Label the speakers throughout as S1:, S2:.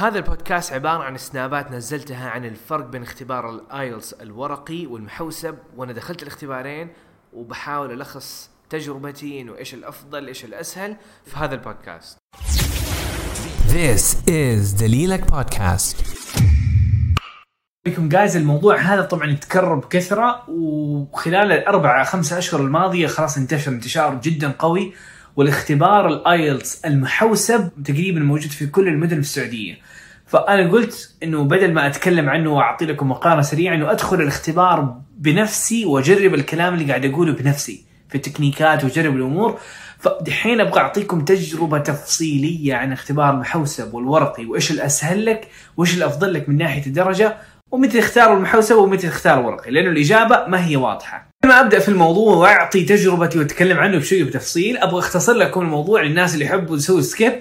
S1: هذا البودكاست عبارة عن سنابات نزلتها عن الفرق بين اختبار الآيلتس الورقي والمحوسب وأنا دخلت الاختبارين وبحاول ألخص تجربتي إنه إيش الأفضل إيش الأسهل في هذا البودكاست.
S2: This is دليلك بودكاست.
S3: بكم guys الموضوع هذا طبعا يتكرر بكثرة وخلال الاربع خمسة أشهر الماضية خلاص انتشر انتشار جدا قوي والاختبار الايلتس المحوسب تقريبا موجود في كل المدن في السعودية. فأنا قلت إنه بدل ما أتكلم عنه وأعطي لكم مقارنه سريعة إنه أدخل الاختبار بنفسي وأجرب الكلام اللي قاعد أقوله بنفسي في التكنيكات وأجرب الأمور فدحين أبغى أعطيكم تجربة تفصيلية عن اختبار المحوسب والورقي وإيش الأسهل لك وإيش الأفضل لك من ناحية الدرجة ومتى تختار المحوسب ومتى تختار الورقي لأنه الإجابة ما هي واضحة. قبل ما أبدأ في الموضوع وأعطي تجربتي وأتكلم عنه بشوي بتفصيل أبغى أختصر لكم الموضوع للناس اللي يحبوا يسووا skip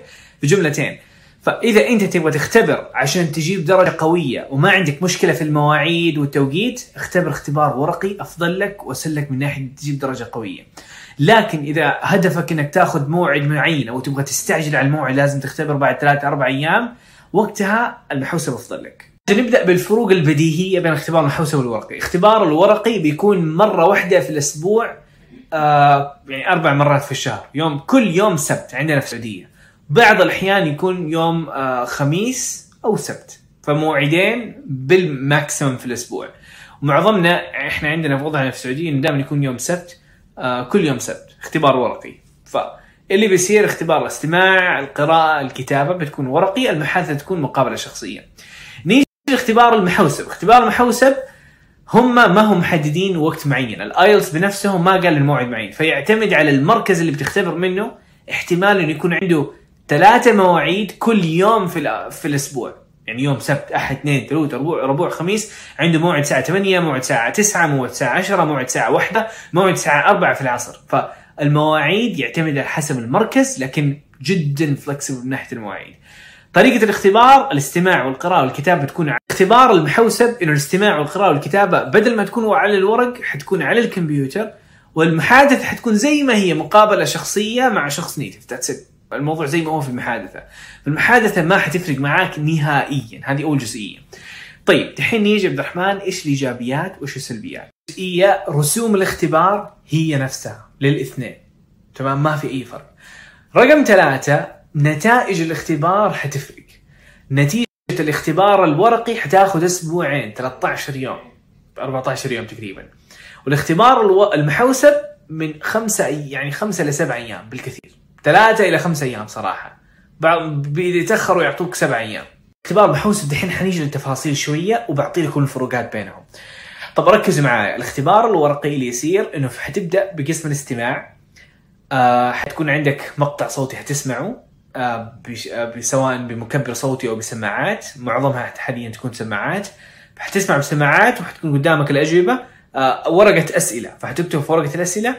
S3: بجملتين. فإذا أنت تبغى تختبر عشان تجيب درجة قوية وما عندك مشكلة في المواعيد والتوقيت اختبر اختبار ورقي أفضل لك وأسهل لك من ناحية تجيب درجة قوية. لكن إذا هدفك إنك تأخذ موعد معين أو تبغى تستعجل على الموعد لازم تختبر بعد ثلاث أربع أيام وقتها المحوسب أفضل لك. نبدأ بالفروق البديهية بين اختبار المحوسب والورقي، اختبار الورقي بيكون مرة واحدة في الأسبوع آه يعني أربع مرات في الشهر، يوم كل يوم سبت عندنا في السعودية. بعض الأحيان يكون يوم آه خميس أو سبت، فموعدين بالماكسيمم في الأسبوع. ومعظمنا إحنا عندنا في وضعنا في السعودية دائما يكون يوم سبت آه كل يوم سبت اختبار ورقي. فاللي بيصير اختبار الاستماع، القراءة، الكتابة بتكون ورقي، المحادثة تكون مقابلة شخصية. اختبار المحوسب. اختبار المحوسب هم ما هم محددين وقت معين. الايلتس بنفسهم ما قال الموعد معين. فيعتمد على المركز اللي بتختبر منه احتمال إنه يكون عنده ثلاثة مواعيد كل يوم في في الأسبوع. يعني يوم سبت أحد اثنين ثلاث ربوع ربوع خميس عنده موعد الساعة 8 موعد الساعة 9 موعد الساعة 10 موعد الساعة 1 موعد الساعة 4 في العصر. فالمواعيد يعتمد على حسب المركز لكن جدا flexible من ناحية المواعيد. طريقة الاختبار الاستماع والقراءة والكتابة بتكون على اختبار المحوسب إنه الاستماع والقراءة والكتابة بدل ما تكون على الورق حتكون على الكمبيوتر والمحادثة حتكون زي ما هي مقابلة شخصية مع شخص نيتف. ذاتس الموضوع زي ما هو في المحادثة. في المحادثة ما حتفرق معاك نهائيا. هذه أول جزئية. طيب دحين نيجي عبد الرحمن إيش الإيجابيات وإيش السلبيات؟ جزئية رسوم الاختبار هي نفسها للإثنين. تمام؟ ما في أي فرق. رقم ثلاثة نتائج الاختبار حتفرق. نتيجة الاختبار الورقي حتاخذ أسبوعين 13 يوم 14 يوم تقريبا. والاختبار. المحوسب من خمسة يعني خمسة لسبع أيام بالكثير. ثلاثة إلى خمسة أيام صراحة. بعض اذا تأخروا يعطوك سبع أيام. اختبار المحوسب دحين حنيجي للتفاصيل شوية وبعطي لكم الفروقات بينهم. طب ركزوا معايا. الاختبار الورقي اللي يصير إنه حتبدأ بقسم الاستماع. آه حتكون عندك مقطع صوتي حتسمعه. سواء بمكبر صوتي أو بسماعات. معظمها حاليا تكون سماعات. حتسمع بسماعات وحتكون قدامك الأجوبة. آه ورقة أسئلة. فحتكتب في ورقة الأسئلة.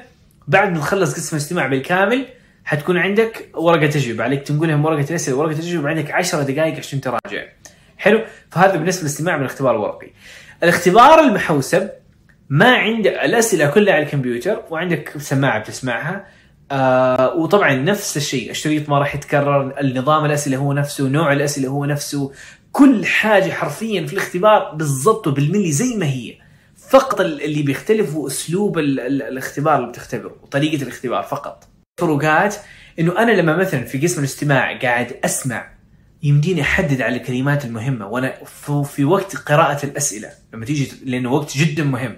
S3: بعد ما تخلص قسم الاستماع بالكامل حتكون عندك ورقة اجوبه عليك تنقلهم ورقة الأسئلة. ورقة الاجوبه عندك 10 دقائق عشان تراجع. حلو؟ فهذا بالنسبة للاستماع من الاختبار الورقي. الاختبار المحوسب ما عندك الأسئلة كلها على الكمبيوتر وعندك سماعة بتسمعها. آه وطبعا نفس الشيء. الشريط ما راح يتكرر. النظام الاسئله هو نفسه نوع الاسئله هو نفسه. كل حاجة حرفيا في الاختبار بالضبط وبالملي زي ما هي. فقط اللي بيختلف هو أسلوب ال ال الاختبار اللي بتختبره وطريقه الاختبار فقط. فروقات إنه أنا لما مثلا في قسم الاستماع قاعد أسمع يمديني أحدد على الكلمات المهمة وأنا في وقت قراءة الأسئلة. لما تيجي لأنه وقت جدا مهم.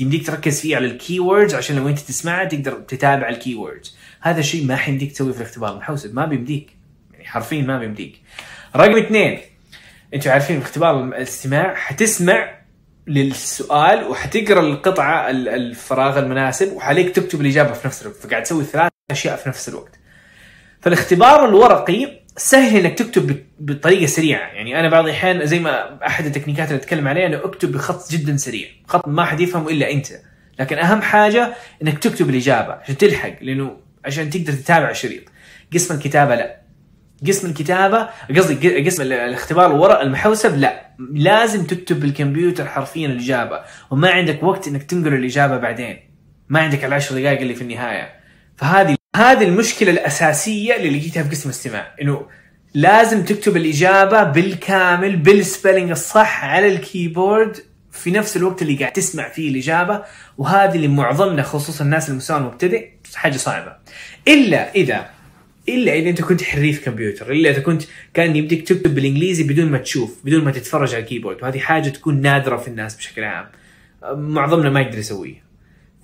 S3: يمديك تركز فيه على ال keywords عشان لما انت تسمعها تقدر تتابع ال keywords هذا الشيء ما حيمديك تسويه في الاختبار. المحوسب ما بيمديك. يعني حرفيا ما بيمديك. رقم اثنين. أنتوا عارفين في اختبار الاستماع حتسمع للسؤال وحتقرأ القطعة الفراغ المناسب وحاليك تكتب الإجابة في نفس الوقت. فقاعد تسوي ثلاث أشياء في نفس الوقت. فالاختبار الورقي سهل إنك تكتب بطريقة سريعة. يعني أنا بعض الأحيان زي ما أحد التكنيكات اللي أتكلم عليها إنه أكتب بخط جدا سريع. خط ما حد يفهمه إلا أنت. لكن أهم حاجة إنك تكتب الإجابة عشان تلحق لأنه عشان تقدر تتابع الشريط قسم الكتابة لا. قسم الكتابة قصدي قسم الاختبار الورق المحوسب لا. لازم تكتب بالكمبيوتر حرفيا الإجابة. وما عندك وقت إنك تنقل الإجابة بعدين. ما عندك العشر دقائق اللي في النهاية. فهذه هذه المشكلة الأساسية اللي لقيتها في قسم الاستماع إنه لازم تكتب الإجابة بالكامل بال spelling الصح على ال keyboard في نفس الوقت اللي قاعد تسمع فيه الإجابة وهذه اللي معظمنا خصوصا الناس المستوى المبتدئ حاجة صعبة. إلا إذا إلا إذا أنت كنت حريف كمبيوتر إلا إذا كنت كان يمديك تكتب بالإنجليزي بدون ما تشوف بدون ما تتفرج على ال keyboard وهذه حاجة تكون نادرة في الناس بشكل عام. معظمنا ما يقدر يسويها.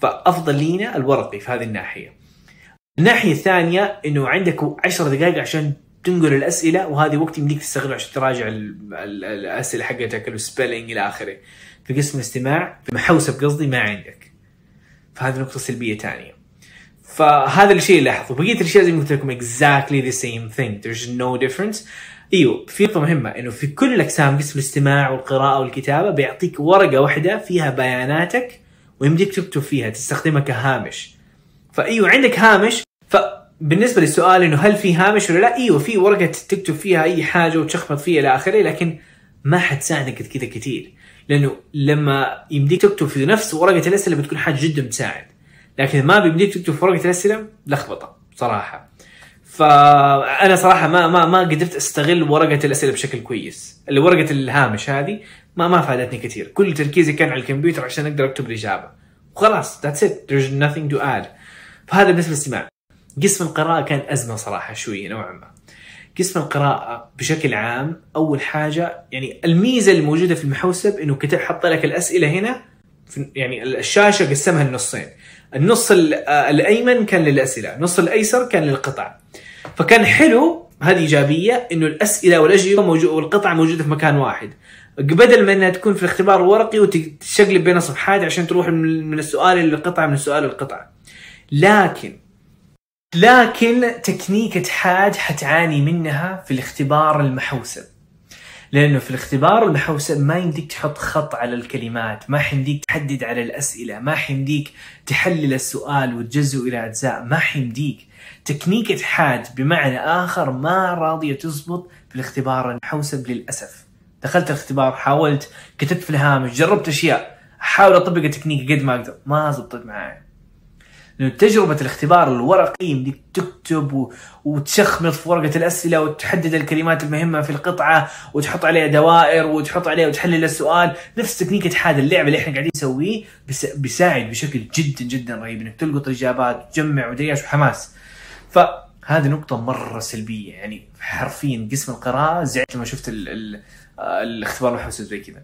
S3: فأفضل لينا الورقي في هذه الناحية. الناحيه الثانية إنه عندك 10 دقائق عشان تنقل الأسئلة وهذه وقت يمديك تستغله عشان تراجع ال- ال- الأسئلة حقتك ال spelling إلى آخره. في قسم الاستماع في محوسب قصدي ما عندك. فهذه نقطة سلبية ثانية. فهذا الشيء اللي لاحظه بقية الأشياء زي ما قلت لكم exactly the same thing. There's no difference. إيوه في نقطة مهمة إنه في كل الأقسام قسم الاستماع والقراءة والكتابة بيعطيك ورقة واحدة فيها بياناتك ويمديك تكتب فيها تستخدمها كهامش. فايوه عندك هامش؟ فبالنسبة للسؤال إنه هل في هامش ولا لا أيوه في ورقة تكتب فيها أي حاجة وتشخبط فيها إلى آخره لكن ما حتساعدك كذا كثير. لأنه لما يمديك تكتب في نفس ورقة الأسئلة بتكون حاجة جدا بتساعد. لكن ما بيمديك تكتب في ورقة الأسئلة لخبطة صراحة. فأنا صراحة ما ما ما قدرت أستغل ورقة الأسئلة بشكل كويس. ورقة الهامش هذه ما ما فادتني كثير. كل تركيزي كان على الكمبيوتر عشان أقدر أكتب الإجابة. وخلاص ذاتس ات there's nothing to add. فهذا بالنسبة للاستماع. قسم القراءة كان أزمة صراحة شوية نوعا ما. قسم القراءة بشكل عام أول حاجة يعني الميزة الموجودة في المحوسب إنه كتب حط لك الأسئلة هنا يعني الشاشة قسمها لنصين النص ال- آه، الأيمن كان للأسئلة النص الأيسر كان للقطع. فكان حلو هذه إيجابية إنه الأسئلة والأجوبة موجودة والقطع موجودة في مكان واحد. بدل ما إنها تكون في الاختبار الورقي وتشقلب بين صفحات عشان تروح من من السؤال للقطعه من السؤال للقطعه. لكن لكن تكنيكة حاد حتعاني منها في الاختبار المحوسب. لأنه في الاختبار المحوسب ما يمديك تحط خط على الكلمات ما حيمديك تحدد على الأسئلة ما حيمديك تحلل السؤال وتجزئه إلى أجزاء ما حيمديك. تكنيكة حاد بمعنى آخر ما راضية تزبط في الاختبار المحوسب للأسف. دخلت الاختبار حاولت كتبت في الهامش جربت أشياء أحاول أطبق التكنيك قد ما أقدر ما زبطت معي تجربة الاختبار الورقي يمديك تكتب و... وتشخمط في ورقة الأسئلة وتحدد الكلمات المهمة في القطعة وتحط عليها دوائر وتحط عليها وتحلل السؤال. نفس تكنيكه هذا اللعبة اللي إحنا قاعدين نسويه. بيساعد بشكل جدا جدا رهيب إنك تلقط الإجابات تجمع ودياش وحماس. فهذه نقطة مرة سلبية. يعني حرفيا قسم القراءة زعلت لما شفت ال... ال... آه، الاختبار المحوسب زي كذا.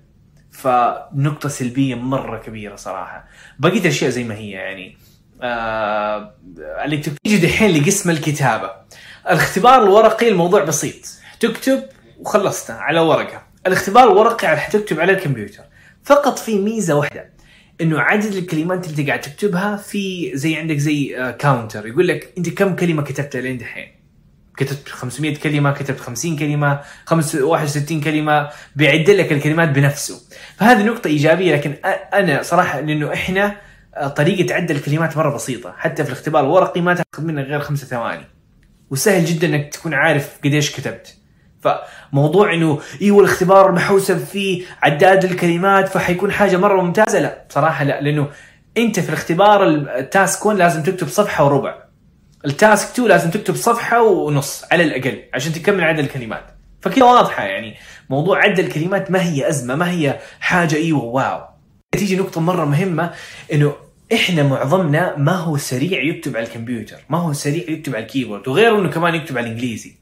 S3: فنقطة سلبية مرة كبيرة صراحة. بقيت الأشياء زي ما هي يعني. آه اللي تيجي دحين لقسم الكتابة. الاختبار الورقي الموضوع بسيط. تكتب وخلصتها على ورقة. الاختبار الورقي على حتكتب على الكمبيوتر. فقط في ميزة واحدة إنه عدد الكلمات اللي أنت قاعد تكتبها في زي عندك زي آه كاونتر يقول لك أنت كم كلمة كتبتها لين دحين؟ كتبت 500 كلمة كتبت 50 كلمة 61 كلمة بيعد لك الكلمات بنفسه. فهذه نقطة إيجابية لكن أ- أنا صراحة لأنه آه، طريقة عد الكلمات مرة بسيطة. حتى في الاختبار الورقي ما تاخذ منك غير خمسة ثواني. وسهل جدا إنك تكون عارف قديش كتبت. فموضوع إنه إيوه الاختبار المحوسب فيه عداد الكلمات فحيكون حاجة مرة ممتازة. لا بصراحة لا لأنه أنت في الاختبار ال task 1 لازم تكتب صفحة وربع. ال task 2 لازم تكتب صفحة ونص على الأقل عشان تكمل عدد الكلمات. فكذا واضحة يعني. موضوع عد الكلمات ما هي أزمة ما هي حاجة إيوه wow. تيجي نقطة مرة مهمة إنه إحنا معظمنا ما هو سريع يكتب على الكمبيوتر ما هو سريع يكتب على ال keyboard وغيره إنه كمان يكتب على الإنجليزي.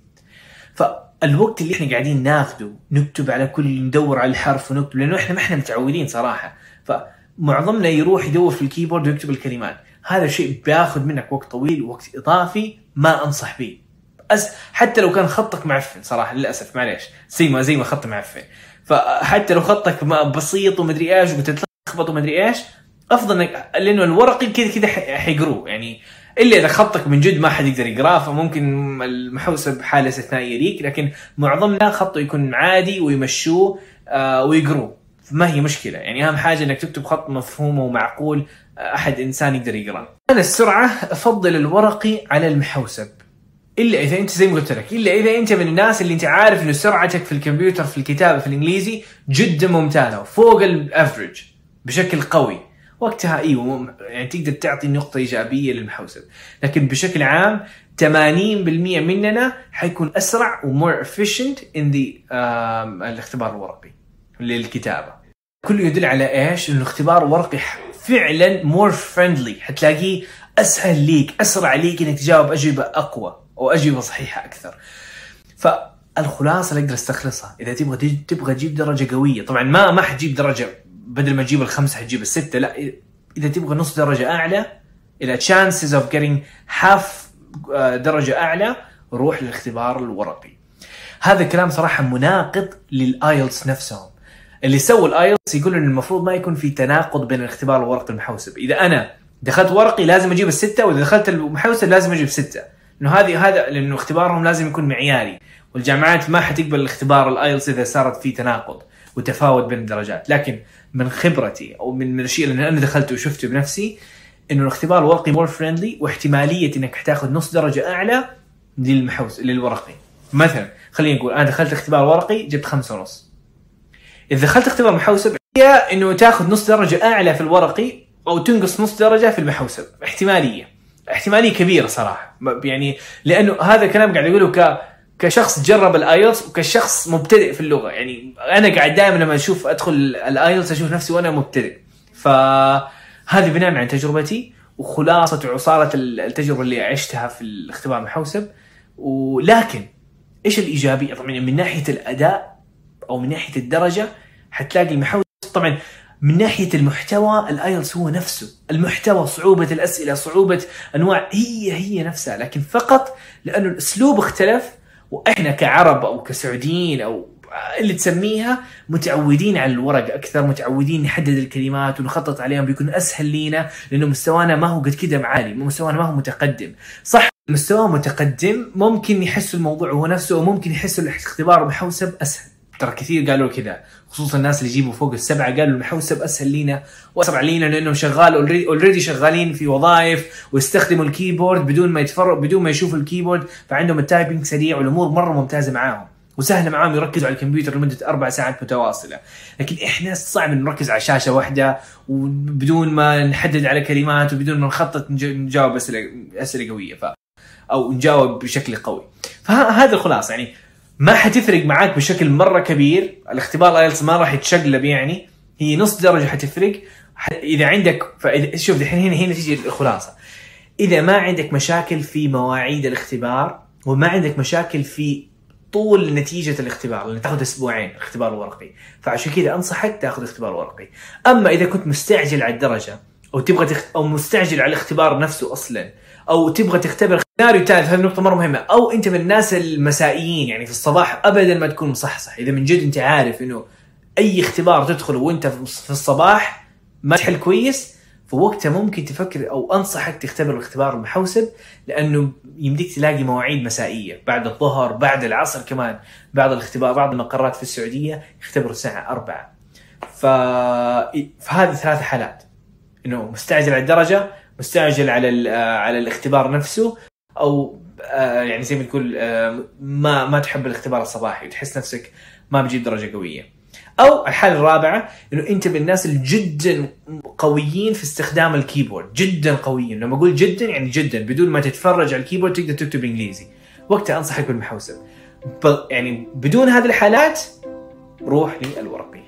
S3: فالوقت اللي إحنا قاعدين ناخذه نكتب على كل ندور على الحرف ونكتب لأنه إحنا ما إحنا متعودين صراحة. فمعظمنا يروح يدور في ال keyboard ويكتب الكلمات. هذا الشيء بياخذ منك وقت طويل وقت إضافي ما أنصح به. أس حتى لو كان خطك معفن صراحة للأسف معليش. زي ما زي ما خط معفن. فحتى لو خطك بسيط ومدري إيش وتتلخبط ومدري إيش. أفضل انك لأنه الورقي كذا كذا حيقروه. يعني إلا إذا خطك من جد ما حد يقدر يقراه فممكن المحوسب حاله استثنائية ليك لكن معظمنا خطه يكون عادي ويمشوه آه ويقروه. ما هي مشكلة. يعني أهم حاجة إنك تكتب خط مفهوم ومعقول آه، أحد إنسان يقدر يقرأه. أنا السرعة أفضل الورقي على المحوسب إلا إذا أنت زي ما قلت لك إلا إذا أنت من الناس اللي أنت عارف إنه سرعتك في الكمبيوتر في الكتابة في الإنجليزي جدا ممتازة فوق ال average بشكل قوي وقتها أيوه يعني تقدر تعطي نقطة إيجابية للمحوسب لكن بشكل عام 80% مننا حيكون أسرع و more efficient in the الاختبار الورقي للكتابة كله يدل على إيش؟ إنه الاختبار الورقي فعلا more friendly حتلاقيه أسهل ليك أسرع ليك إنك تجاوب أجوبة أقوى أو أجوبة صحيحة أكثر. فالخلاصة اللي أقدر أستخلصها إذا تبغى تبغى تجيب درجة قوية طبعا ما ما حتجيب درجة بدل ما تجيب الخمسة حتجيب الستة لا اذا تبغى نص درجة أعلى ال chances of getting half آه، درجة أعلى روح للاختبار الورقي. هذا الكلام صراحة مناقض لل IELTS نفسهم. اللي سووا ال IELTS يقول إن المفروض ما يكون في تناقض بين الاختبار الورقي والمحوسب، إذا أنا دخلت ورقي لازم أجيب الستة وإذا دخلت المحوسب لازم أجيب ستة. إنه هذه هذا لأنه اختبارهم لازم يكون معياري، والجامعات ما حتقبل الاختبار ال IELTS إذا صارت في تناقض وتفاوت بين الدرجات، لكن من خبرتي أو من من الشيء اللي أنا دخلته وشفته بنفسي إنه الاختبار الورقي more friendly واحتمالية إنك حتاخذ نص درجة أعلى للمحوس للورقي. مثلا خلينا نقول أنا دخلت اختبار ورقي جبت خمسة ونص. إذا دخلت اختبار محوسب هي إنه تاخذ نص درجة أعلى في الورقي أو تنقص نص درجة في المحوسب احتمالية احتمالية كبيرة صراحة يعني لأنه هذا الكلام قاعد اقوله ك كشخص جرب ال IELTS وكشخص مبتدئ في اللغة. يعني أنا قاعد دائما لما أشوف أدخل ال IELTS أشوف نفسي وأنا مبتدئ. فهذه بناء عن تجربتي وخلاصة وعصاره التجربة اللي عشتها في الاختبار المحوسب ولكن إيش الايجابيه طبعا من ناحية الأداء أو من ناحية الدرجة حتلاقي المحوسب طبعا من ناحية المحتوى الآيلتس هو نفسه. المحتوى صعوبة الأسئلة صعوبة أنواع هي هي نفسها. لكن فقط لأنه الأسلوب اختلف وإحنا كعرب أو كسعوديين أو اللي تسميها متعودين على الورق أكثر متعودين نحدد الكلمات ونخطط عليهم بيكون أسهل لينا لأنه مستوانا ما هو قد كده عالي مستوانا ما هو متقدم. صح مستوى متقدم ممكن يحس الموضوع هو نفسه وممكن يحس الاختبار محوسب أسهل. ترى كثير قالوا كذا خصوصا الناس اللي يجيبوا فوق السبعة قالوا المحوسب اسهل لينا واسرع لينا لأنه شغال already شغالين في وظائف ويستخدموا ال keyboard بدون ما يتفرق بدون ما يشوفوا ال keyboard فعندهم ال typing سريع والأمور مرة ممتازة معاهم. وسهل معاهم يركزوا على الكمبيوتر لمدة أربع ساعات متواصلة. لكن إحنا صعب نركز على شاشة واحدة وبدون ما نحدد على كلمات وبدون ما نخطط نج- نجاوب اسئله أسئلة قوية ف أو نجاوب بشكل قوي. فهذا الخلاصة يعني ما حتفرق معاك بشكل مرة كبير. الاختبار الايلتس ما راح يتشقلب يعني. هي نص درجة حتفرق. إذا عندك فإذا شوف الحين هنا هنا تيجي الخلاصة. إذا ما عندك مشاكل في مواعيد الاختبار وما عندك مشاكل في طول نتيجة الاختبار لأن تاخذ أسبوعين الاختبار الورقي فعشان كذا أنصحك تاخذ اختبار ورقي. أما إذا كنت مستعجل على الدرجة أو تبغى تخت... أو مستعجل على الاختبار نفسه أصلا أو تبغى تختبر سيناريو ثالث هذه نقطة مرة مهمة. أو أنت من الناس المسائيين يعني في الصباح أبدا ما تكون مصحصح. إذا من جد أنت عارف إنه أي اختبار تدخله وأنت في الصباح ما تحل كويس فوقتها ممكن تفكر أو أنصحك تختبر الاختبار المحوسب لأنه يمديك تلاقي مواعيد مسائية. بعد الظهر بعد العصر كمان. بعض الاختبار بعض المقرات في السعودية يختبروا الساعة 4 ف... فهذه ثلاث حالات. إنه مستعجل على الدرجة مستعجل على ال... على الاختبار نفسه أو آه، يعني زي ما تقول آه، ما ما تحب الاختبار الصباحي وتحس نفسك ما بتجيب درجة قوية. أو الحالة الرابعة إنه أنت من الناس اللي جدا قويين في استخدام الكيبورد جدا قويين. لما أقول جدا يعني جدا بدون ما تتفرج على الكيبورد تقدر تكتب إنجليزي. وقتها أنصحك بالمحوسب. يعني بدون هذه الحالات روح للورقي